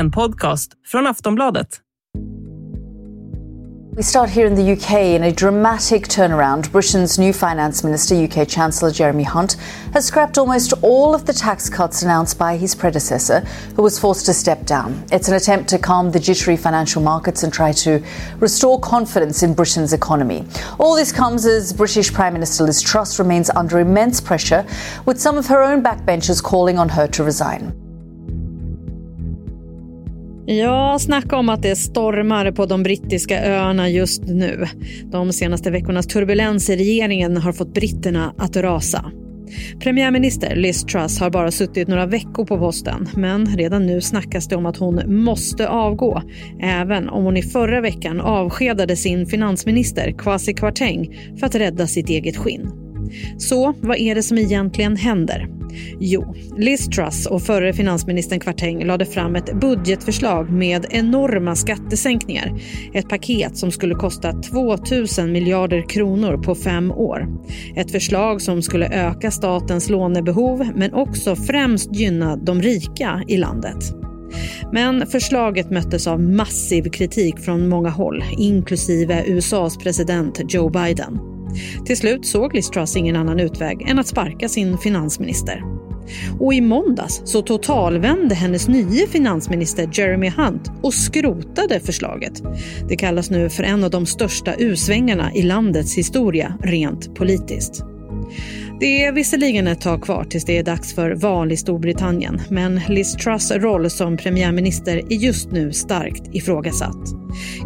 en podcast från Aftonbladet. We start here in the UK in a dramatic turnaround. Britain's new finance minister, UK Chancellor Jeremy Hunt, has scrapped almost all of the tax cuts announced by his predecessor, who was forced to step down. It's an attempt to calm the jittery financial markets and try to restore confidence in Britain's economy. All this comes as British Prime Minister Liz Truss remains under immense pressure, with some of her own backbenchers calling on her to resign. Ja, snacka om att det stormar på de brittiska öarna just nu. De senaste veckornas turbulens i regeringen har fått britterna att rasa. Premiärminister Liz Truss har bara suttit några veckor på posten men redan nu snackas det om att hon måste avgå även om hon i förra veckan avskedade sin finansminister Kwasi Kwarteng för att rädda sitt eget skinn. Så vad är det som egentligen händer? Jo, Liz Truss och förre finansministern Kvarteng lade fram ett budgetförslag med enorma skattesänkningar. Ett paket som skulle kosta 2 000 miljarder kronor på fem år. Ett förslag som skulle öka statens lånebehov men också främst gynna de rika i landet. Men förslaget möttes av massiv kritik från många håll, inklusive USAs president Joe Biden. Till slut såg Liz Truss ingen annan utväg än att sparka sin finansminister. Och i måndags så totalvände hennes nye finansminister Jeremy Hunt och skrotade förslaget. Det kallas nu för en av de största usvängarna i landets historia rent politiskt. Det är visserligen ett tag kvar tills det är dags för val i Storbritannien men Liz Truss roll som premiärminister är just nu starkt ifrågasatt.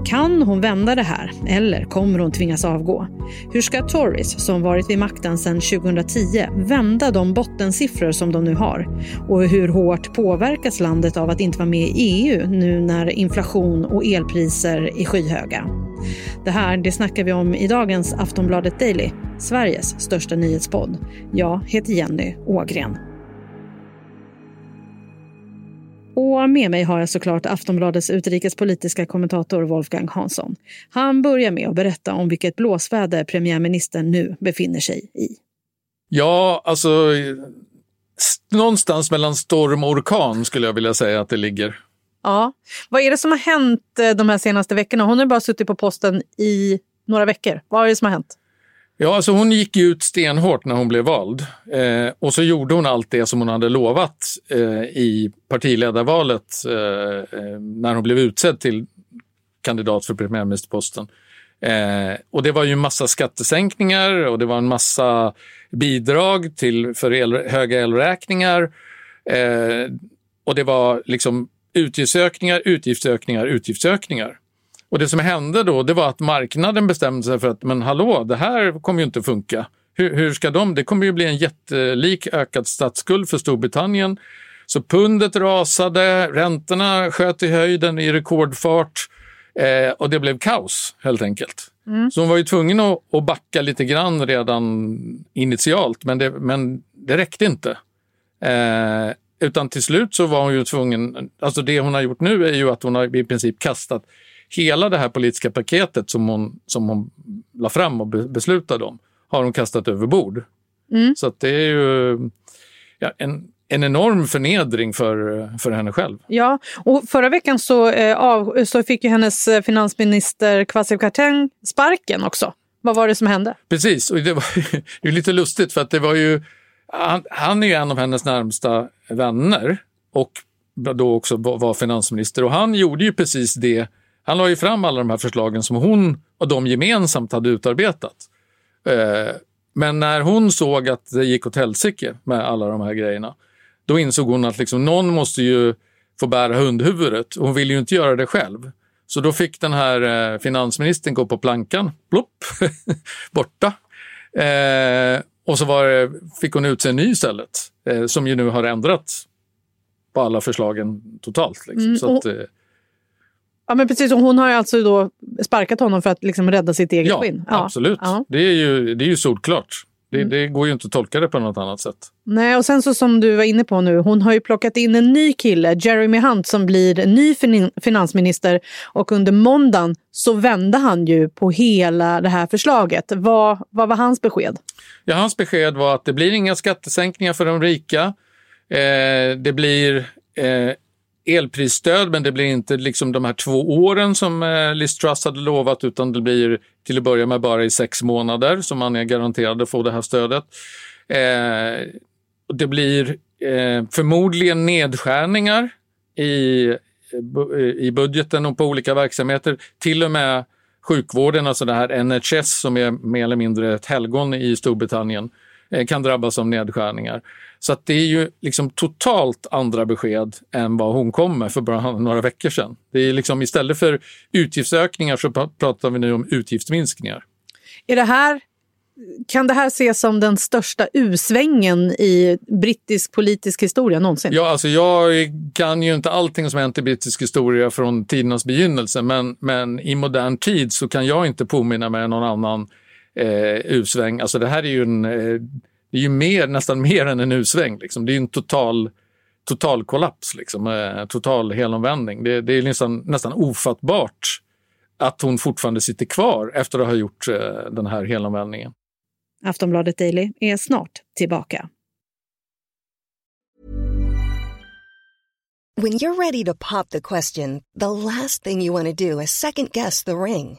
Kan hon vända det här eller kommer hon tvingas avgå? Hur ska Tories, som varit vid makten sedan 2010, vända de bottensiffror som de nu har? Och hur hårt påverkas landet av att inte vara med i EU nu när inflation och elpriser är skyhöga? Det här det snackar vi om i dagens Aftonbladet Daily, Sveriges största nyhetspodd. Jag heter Jenny Ågren. Och med mig har jag såklart Aftonbladets utrikespolitiska kommentator Wolfgang Hansson. Han börjar med att berätta om vilket blåsväder premiärministern nu befinner sig i. Ja, alltså någonstans mellan storm och orkan skulle jag vilja säga att det ligger. Ja. Vad är det som har hänt eh, de här senaste veckorna? Hon har bara suttit på posten i några veckor. Vad är det som har hänt? Ja, alltså hon gick ut stenhårt när hon blev vald eh, och så gjorde hon allt det som hon hade lovat eh, i partiledarvalet eh, eh när hon blev utsedd till kandidat för premiärministerposten. Eh, och det var ju en massa skattesänkningar och det var en massa bidrag till, för el, höga elräkningar. Eh, och det var liksom utgiftsökningar, utgiftsökningar, utgiftsökningar. Och det som hände då, det var att marknaden bestämde sig för att, men hallå, det här kommer ju inte funka. Hur, hur ska de? Det kommer ju bli en jättelik ökad statsskuld för Storbritannien. Så pundet rasade, räntorna sköt i höjden i rekordfart eh, och det blev kaos helt enkelt. Mm. Så hon var ju tvungen att, att backa lite grann redan initialt, men det, men det räckte inte. Eh, utan till slut så var hon ju tvungen, alltså det hon har gjort nu är ju att hon har i princip kastat hela det här politiska paketet som hon, som hon la fram och beslutade om har hon kastat över bord. Mm. Så det är ju ja, en, en enorm förnedring för, för henne själv. Ja, och förra veckan så, eh, av, så fick ju hennes eh, finansminister Kwasi Kwarteng sparken också. Vad var det som hände? Precis, och det, var, är lite lustigt för att det var ju han, han är ju en av hennes närmsta vänner och då också var finansminister och han gjorde ju precis det han la ju fram alla de här förslagen som hon och de gemensamt hade utarbetat. Eh, men när hon såg att det gick åt helsike med alla de här grejerna, då insåg hon att liksom, någon måste ju få bära hundhuvudet och hon ville ju inte göra det själv. Så då fick den här eh, finansministern gå på plankan, plopp, borta. Eh, och så var, fick hon utse en ny istället, eh, som ju nu har ändrat på alla förslagen totalt. Liksom. Mm, så att, eh, Ja, men precis. Hon har alltså då sparkat honom för att liksom rädda sitt eget ja, skinn. Ja, absolut. Ja. Det, är ju, det är ju solklart. Det, mm. det, går ju inte att tolka det på något annat sätt. Nej, och sen så som du var inne på nu, hon har ju plockat in en ny kille, Jeremy Hunt, som blir ny finansminister. Och under måndagen så vände han ju på hela det här förslaget. Vad, vad var hans besked? Ja, hans besked var att det blir inga skattesänkningar för de rika. Eh, det blir eh, elprisstöd, men det blir inte liksom de här två åren som eh, Liz Truss hade lovat, utan det blir till att börja med bara i sex månader som man är garanterad att få det här stödet. Eh, det blir eh, förmodligen nedskärningar i, i budgeten och på olika verksamheter. Till och med sjukvården, alltså det här NHS som är mer eller mindre ett helgon i Storbritannien, eh, kan drabbas av nedskärningar. Så att det är ju liksom totalt andra besked än vad hon kom med för bara några veckor sedan. Det är liksom istället för utgiftsökningar så pratar vi nu om utgiftsminskningar. Är det här, kan det här ses som den största usvängen i brittisk politisk historia någonsin? Ja, alltså jag kan ju inte allting som hänt i brittisk historia från tidernas begynnelse, men, men i modern tid så kan jag inte påminna mig någon annan eh, usväng. Alltså det här är ju en eh, det är ju mer, nästan mer än en U-sväng. Liksom. Det är en total, total kollaps, liksom. Eh, total helomvändning. Det, det är nästan, nästan ofattbart att hon fortfarande sitter kvar efter att ha gjort eh, den här helomvändningen. Aftonbladet Daily är snart tillbaka. When you're ready to pop the question, the last thing you want to do is second guess the ring.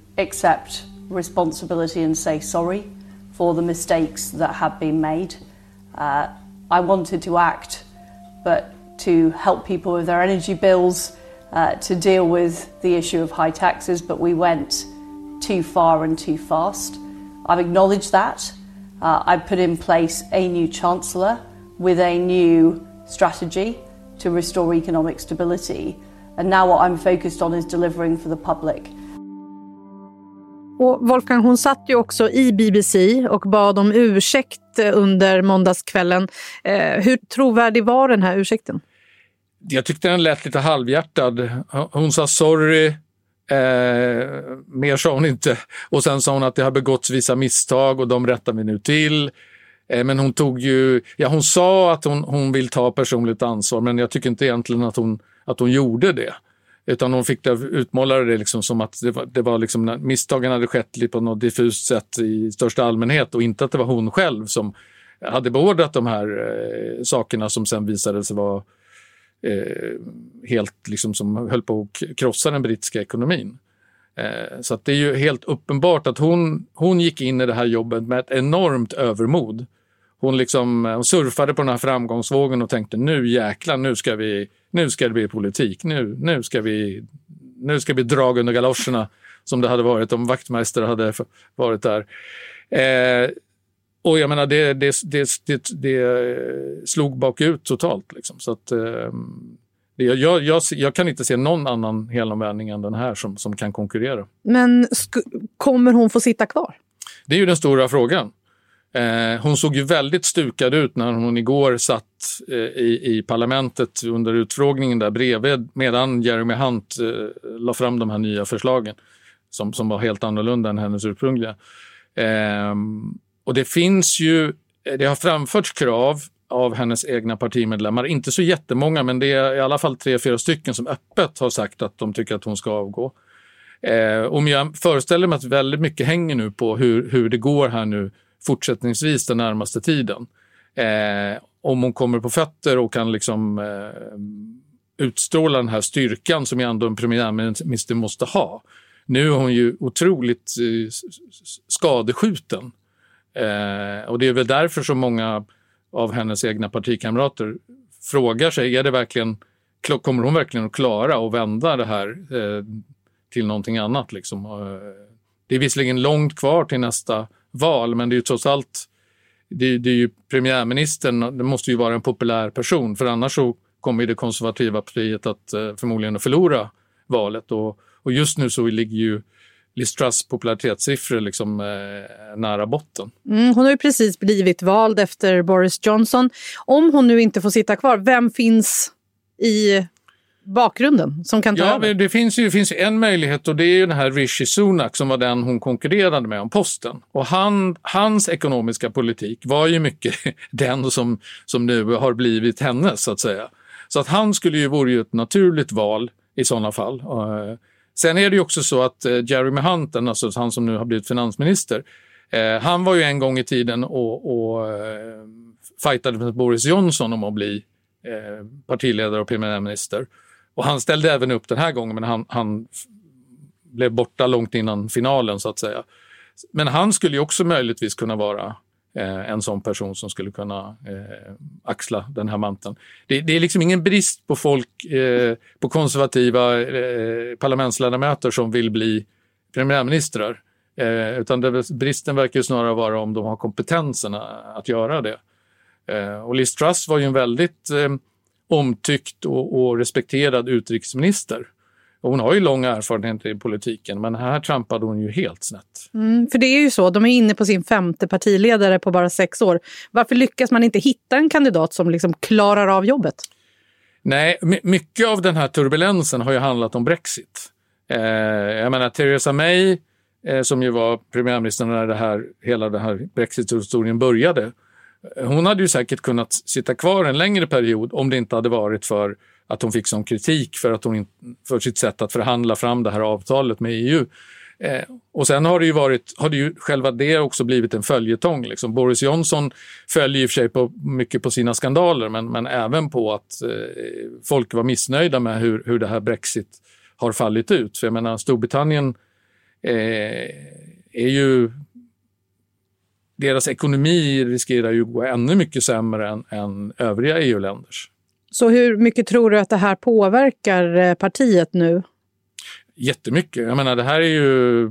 accept responsibility and say sorry for the mistakes that have been made. Uh, I wanted to act, but to help people with their energy bills, uh, to deal with the issue of high taxes, but we went too far and too fast. I've acknowledged that. Uh, I put in place a new Chancellor with a new strategy to restore economic stability. And now what I'm focused on is delivering for the public. Och Wolfgang, hon satt ju också i BBC och bad om ursäkt eh, under måndagskvällen. Eh, hur trovärdig var den här ursäkten? Jag tyckte den lät lite halvhjärtad. Hon sa sorry, eh, mer sa hon inte. Och sen sa hon att det har begåtts vissa misstag och de rättar vi nu till. Eh, men hon tog ju, ja hon sa att hon, hon vill ta personligt ansvar men jag tycker inte egentligen att hon, att hon gjorde det. Utan hon fick det, utmålade det liksom som att det var, det var liksom, misstagen hade skett på något diffust sätt i största allmänhet och inte att det var hon själv som hade beordrat de här eh, sakerna som sen visade sig vara eh, helt liksom som höll på att krossa den brittiska ekonomin. Eh, så det är ju helt uppenbart att hon, hon gick in i det här jobbet med ett enormt övermod. Hon, liksom, eh, hon surfade på den här framgångsvågen och tänkte nu jäklar, nu ska vi nu ska det bli politik. Nu, nu, ska, vi, nu ska vi dra under galoscherna som det hade varit om Wachtmeister hade varit där. Eh, och jag menar, det, det, det, det, det slog bakut totalt. Liksom. Så att, eh, jag, jag, jag, kan inte se någon annan helomvändning än den här som, som kan konkurrera. Men kommer hon få sitta kvar? Det är ju den stora frågan. Eh, hon såg ju väldigt stukad ut när hon igår satt eh, i, i parlamentet under utfrågningen där bredvid medan Jeremy Hunt eh, la fram de här nya förslagen som, som var helt annorlunda än hennes ursprungliga. Eh, och det finns ju, det har framförts krav av hennes egna partimedlemmar, inte så jättemånga men det är i alla fall tre, fyra stycken som öppet har sagt att de tycker att hon ska avgå. Eh, om jag föreställer mig att väldigt mycket hänger nu på hur, hur det går här nu fortsättningsvis den närmaste tiden. Eh, om hon kommer på fötter och kan liksom eh, utstråla den här styrkan som ändå en premiärminister måste ha. Nu är hon ju otroligt eh, skadeskjuten. Eh, och det är väl därför så många av hennes egna partikamrater frågar sig, är det verkligen, kommer hon verkligen att klara att vända det här eh, till någonting annat? Liksom? Eh, det är visserligen långt kvar till nästa val, men det är ju trots allt det, det är ju premiärministern, det måste ju vara en populär person för annars så kommer det konservativa partiet att eh, förmodligen att förlora valet och, och just nu så ligger ju Liz Truss popularitetssiffror liksom, eh, nära botten. Mm, hon har ju precis blivit vald efter Boris Johnson. Om hon nu inte får sitta kvar, vem finns i bakgrunden som kan ta ja, över? Det finns ju finns en möjlighet och det är ju den här Rishi Sunak som var den hon konkurrerade med om posten. Och han, hans ekonomiska politik var ju mycket den som, som nu har blivit hennes så att säga. Så att han skulle ju vore ju ett naturligt val i sådana fall. Eh, sen är det ju också så att eh, Jeremy Hunt, alltså han som nu har blivit finansminister, eh, han var ju en gång i tiden och, och fightade med Boris Johnson om att bli partiledare och premiärminister. Och han ställde även upp den här gången, men han, han blev borta långt innan finalen så att säga. Men han skulle ju också möjligtvis kunna vara eh, en sån person som skulle kunna eh, axla den här manteln. Det, det, är liksom ingen brist på folk, eh, på konservativa eh, parlamentsledamöter som vill bli premiärministrar. Eh, utan det, bristen verkar snarare vara om de har kompetensen att göra det. Eh, och Liz Truss var ju en väldigt eh, omtyckt och, och respekterad utrikesminister. hon har ju lång erfarenhet i politiken, men här trampade hon ju helt snett. Mm, för det är ju så, de är inne på sin femte partiledare på bara sex år. Varför lyckas man inte hitta en kandidat som liksom klarar av jobbet? Nej, mycket av den här turbulensen har ju handlat om Brexit. Eh, jag menar, Theresa May, eh, som ju var premiärminister när det här, hela den här Brexit-historien började, hon hade ju säkert kunnat sitta kvar en längre period om det inte hade varit för att hon fick sån kritik för, att hon, för sitt sätt att förhandla fram det här avtalet med EU. Eh, och sen har det ju varit, har det ju själva det också blivit en följetong. Liksom. Boris Johnson följer i och för sig på, mycket på sina skandaler men, men även på att eh, folk var missnöjda med hur, hur det här Brexit har fallit ut. För jag menar Storbritannien eh, är ju deras ekonomi riskerar ju att gå ännu mycket sämre än, än övriga EU-länders. Så hur mycket tror du att det här påverkar eh, partiet nu? Jättemycket. Jag menar, det här är ju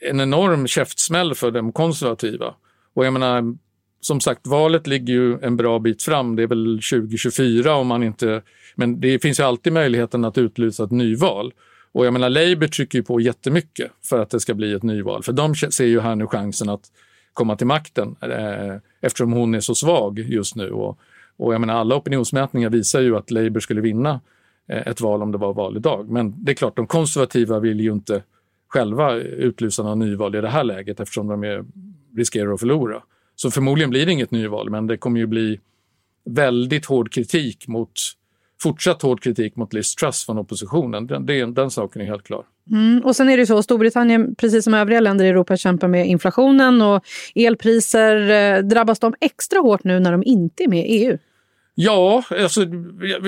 en enorm käftsmäll för de konservativa. Och jag menar, som sagt, valet ligger ju en bra bit fram. Det är väl 2024 om man inte... Men det finns ju alltid möjligheten att utlysa ett nyval. Och jag menar, Labour trycker ju på jättemycket för att det ska bli ett nyval. För de ser ju här nu chansen att komma till makten eh, eftersom hon är så svag just nu. Och, och jag menar, alla opinionsmätningar visar ju att Labour skulle vinna eh, ett val om det var val idag. Men det är klart, de konservativa vill ju inte själva utlysa några nyval i det här läget eftersom de är, riskerar att förlora. Så förmodligen blir det inget nyval, men det kommer ju bli väldigt hård kritik mot fortsatt hård kritik mot Liz Truss från oppositionen. Den, den, den saken är helt klar. Mm, och sen är det så, Storbritannien, precis som övriga länder i Europa, kämpar med inflationen och elpriser. Eh, drabbas de extra hårt nu när de inte är med i EU? Ja, alltså,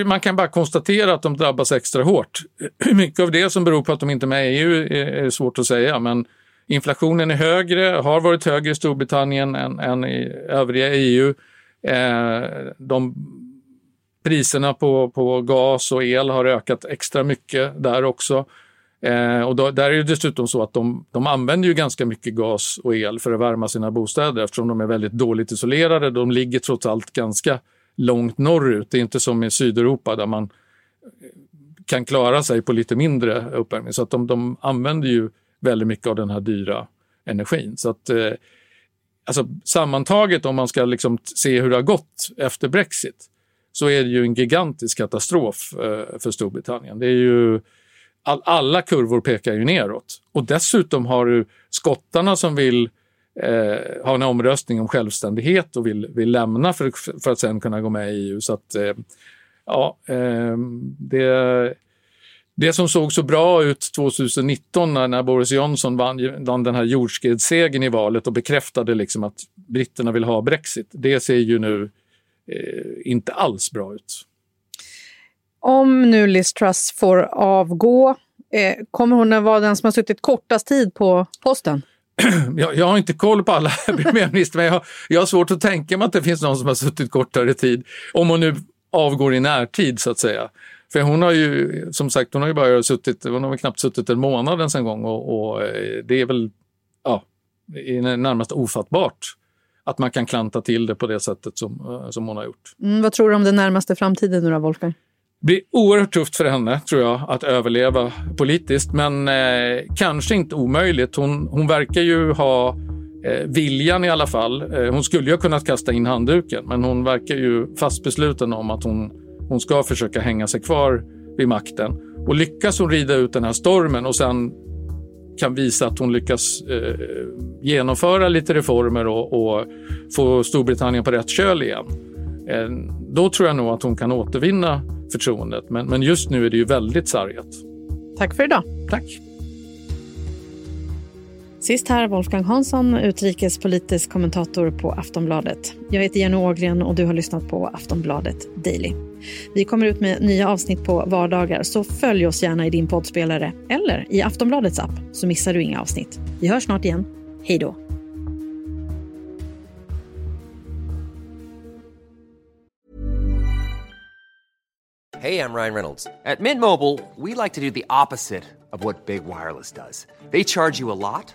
man kan bara konstatera att de drabbas extra hårt. Hur mycket av det som beror på att de inte är med i EU är svårt att säga, men inflationen är högre, har varit högre i Storbritannien än, än i övriga EU. Eh, de priserna på, på gas och el har ökat extra mycket där också. Eh, och då, där är det dessutom så att de, de använder ju ganska mycket gas och el för att värma sina bostäder eftersom de är väldigt dåligt isolerade. De ligger trots allt ganska långt norrut. Det är inte som i Sydeuropa där man kan klara sig på lite mindre uppvärmning. Så att de, de använder ju väldigt mycket av den här dyra energin. Så att, eh, alltså, sammantaget om man ska liksom se hur det har gått efter Brexit så är det ju en gigantisk katastrof eh, för Storbritannien. Det är ju all, alla kurvor pekar ju neråt. Och dessutom har du skottarna som vill eh, ha en omröstning om självständighet och vill, vill lämna för, för att sen kunna gå med i EU. Så att, eh, ja, eh, det, det som såg så bra ut 2019 när, när Boris Johnson vann, vann den här jordskredssegern i valet och bekräftade liksom att britterna vill ha Brexit, det ser ju nu inte alls bra ut. Om nu Liz Truss får avgå, eh, kommer hon att vara den som har suttit kortast tid på posten? Jag, jag har inte koll på alla premiärministrar, men jag jag har svårt att tänka mig att det finns någon som har suttit kortare tid. Om hon nu avgår i närtid så att säga. För hon har ju, som sagt, hon har ju bara suttit, hon har knappt suttit en månad ens en gång och, och eh, det är väl, ja, är närmast ofattbart att man kan klanta till det på det sättet som, eh, som hon har gjort. Mm, vad tror du om den närmaste framtiden nu då, Wolfgang? Det blir oerhört tufft för henne, tror jag, att överleva politiskt. Men eh, kanske inte omöjligt. Hon, hon verkar ju ha eh, viljan i alla fall. Eh, hon skulle ju ha kunnat kasta in handduken, men hon verkar ju fast besluten om att hon, hon ska försöka hänga sig kvar vid makten. Och lyckas hon rida ut den här stormen och sen kan visa att hon lyckas eh, genomföra lite reformer och, och, få Storbritannien på rätt köl igen. Eh, då tror jag nog att hon kan återvinna förtroendet. Men, men just nu är det ju väldigt sargat. Tack för idag. Tack. Sist här Wolfgang Hansson, utrikespolitisk kommentator på Aftonbladet. Jag heter Jenny Ågren och du har lyssnat på Aftonbladet Daily. Vi kommer ut med nya avsnitt på vardagar, så följ oss gärna i din poddspelare eller i Aftonbladets app så missar du inga avsnitt. Vi hörs snart igen. Hej då! Hej, jag Ryan Reynolds. På Mint Mobile, we like to do the opposite of what Big Wireless does. They charge you a lot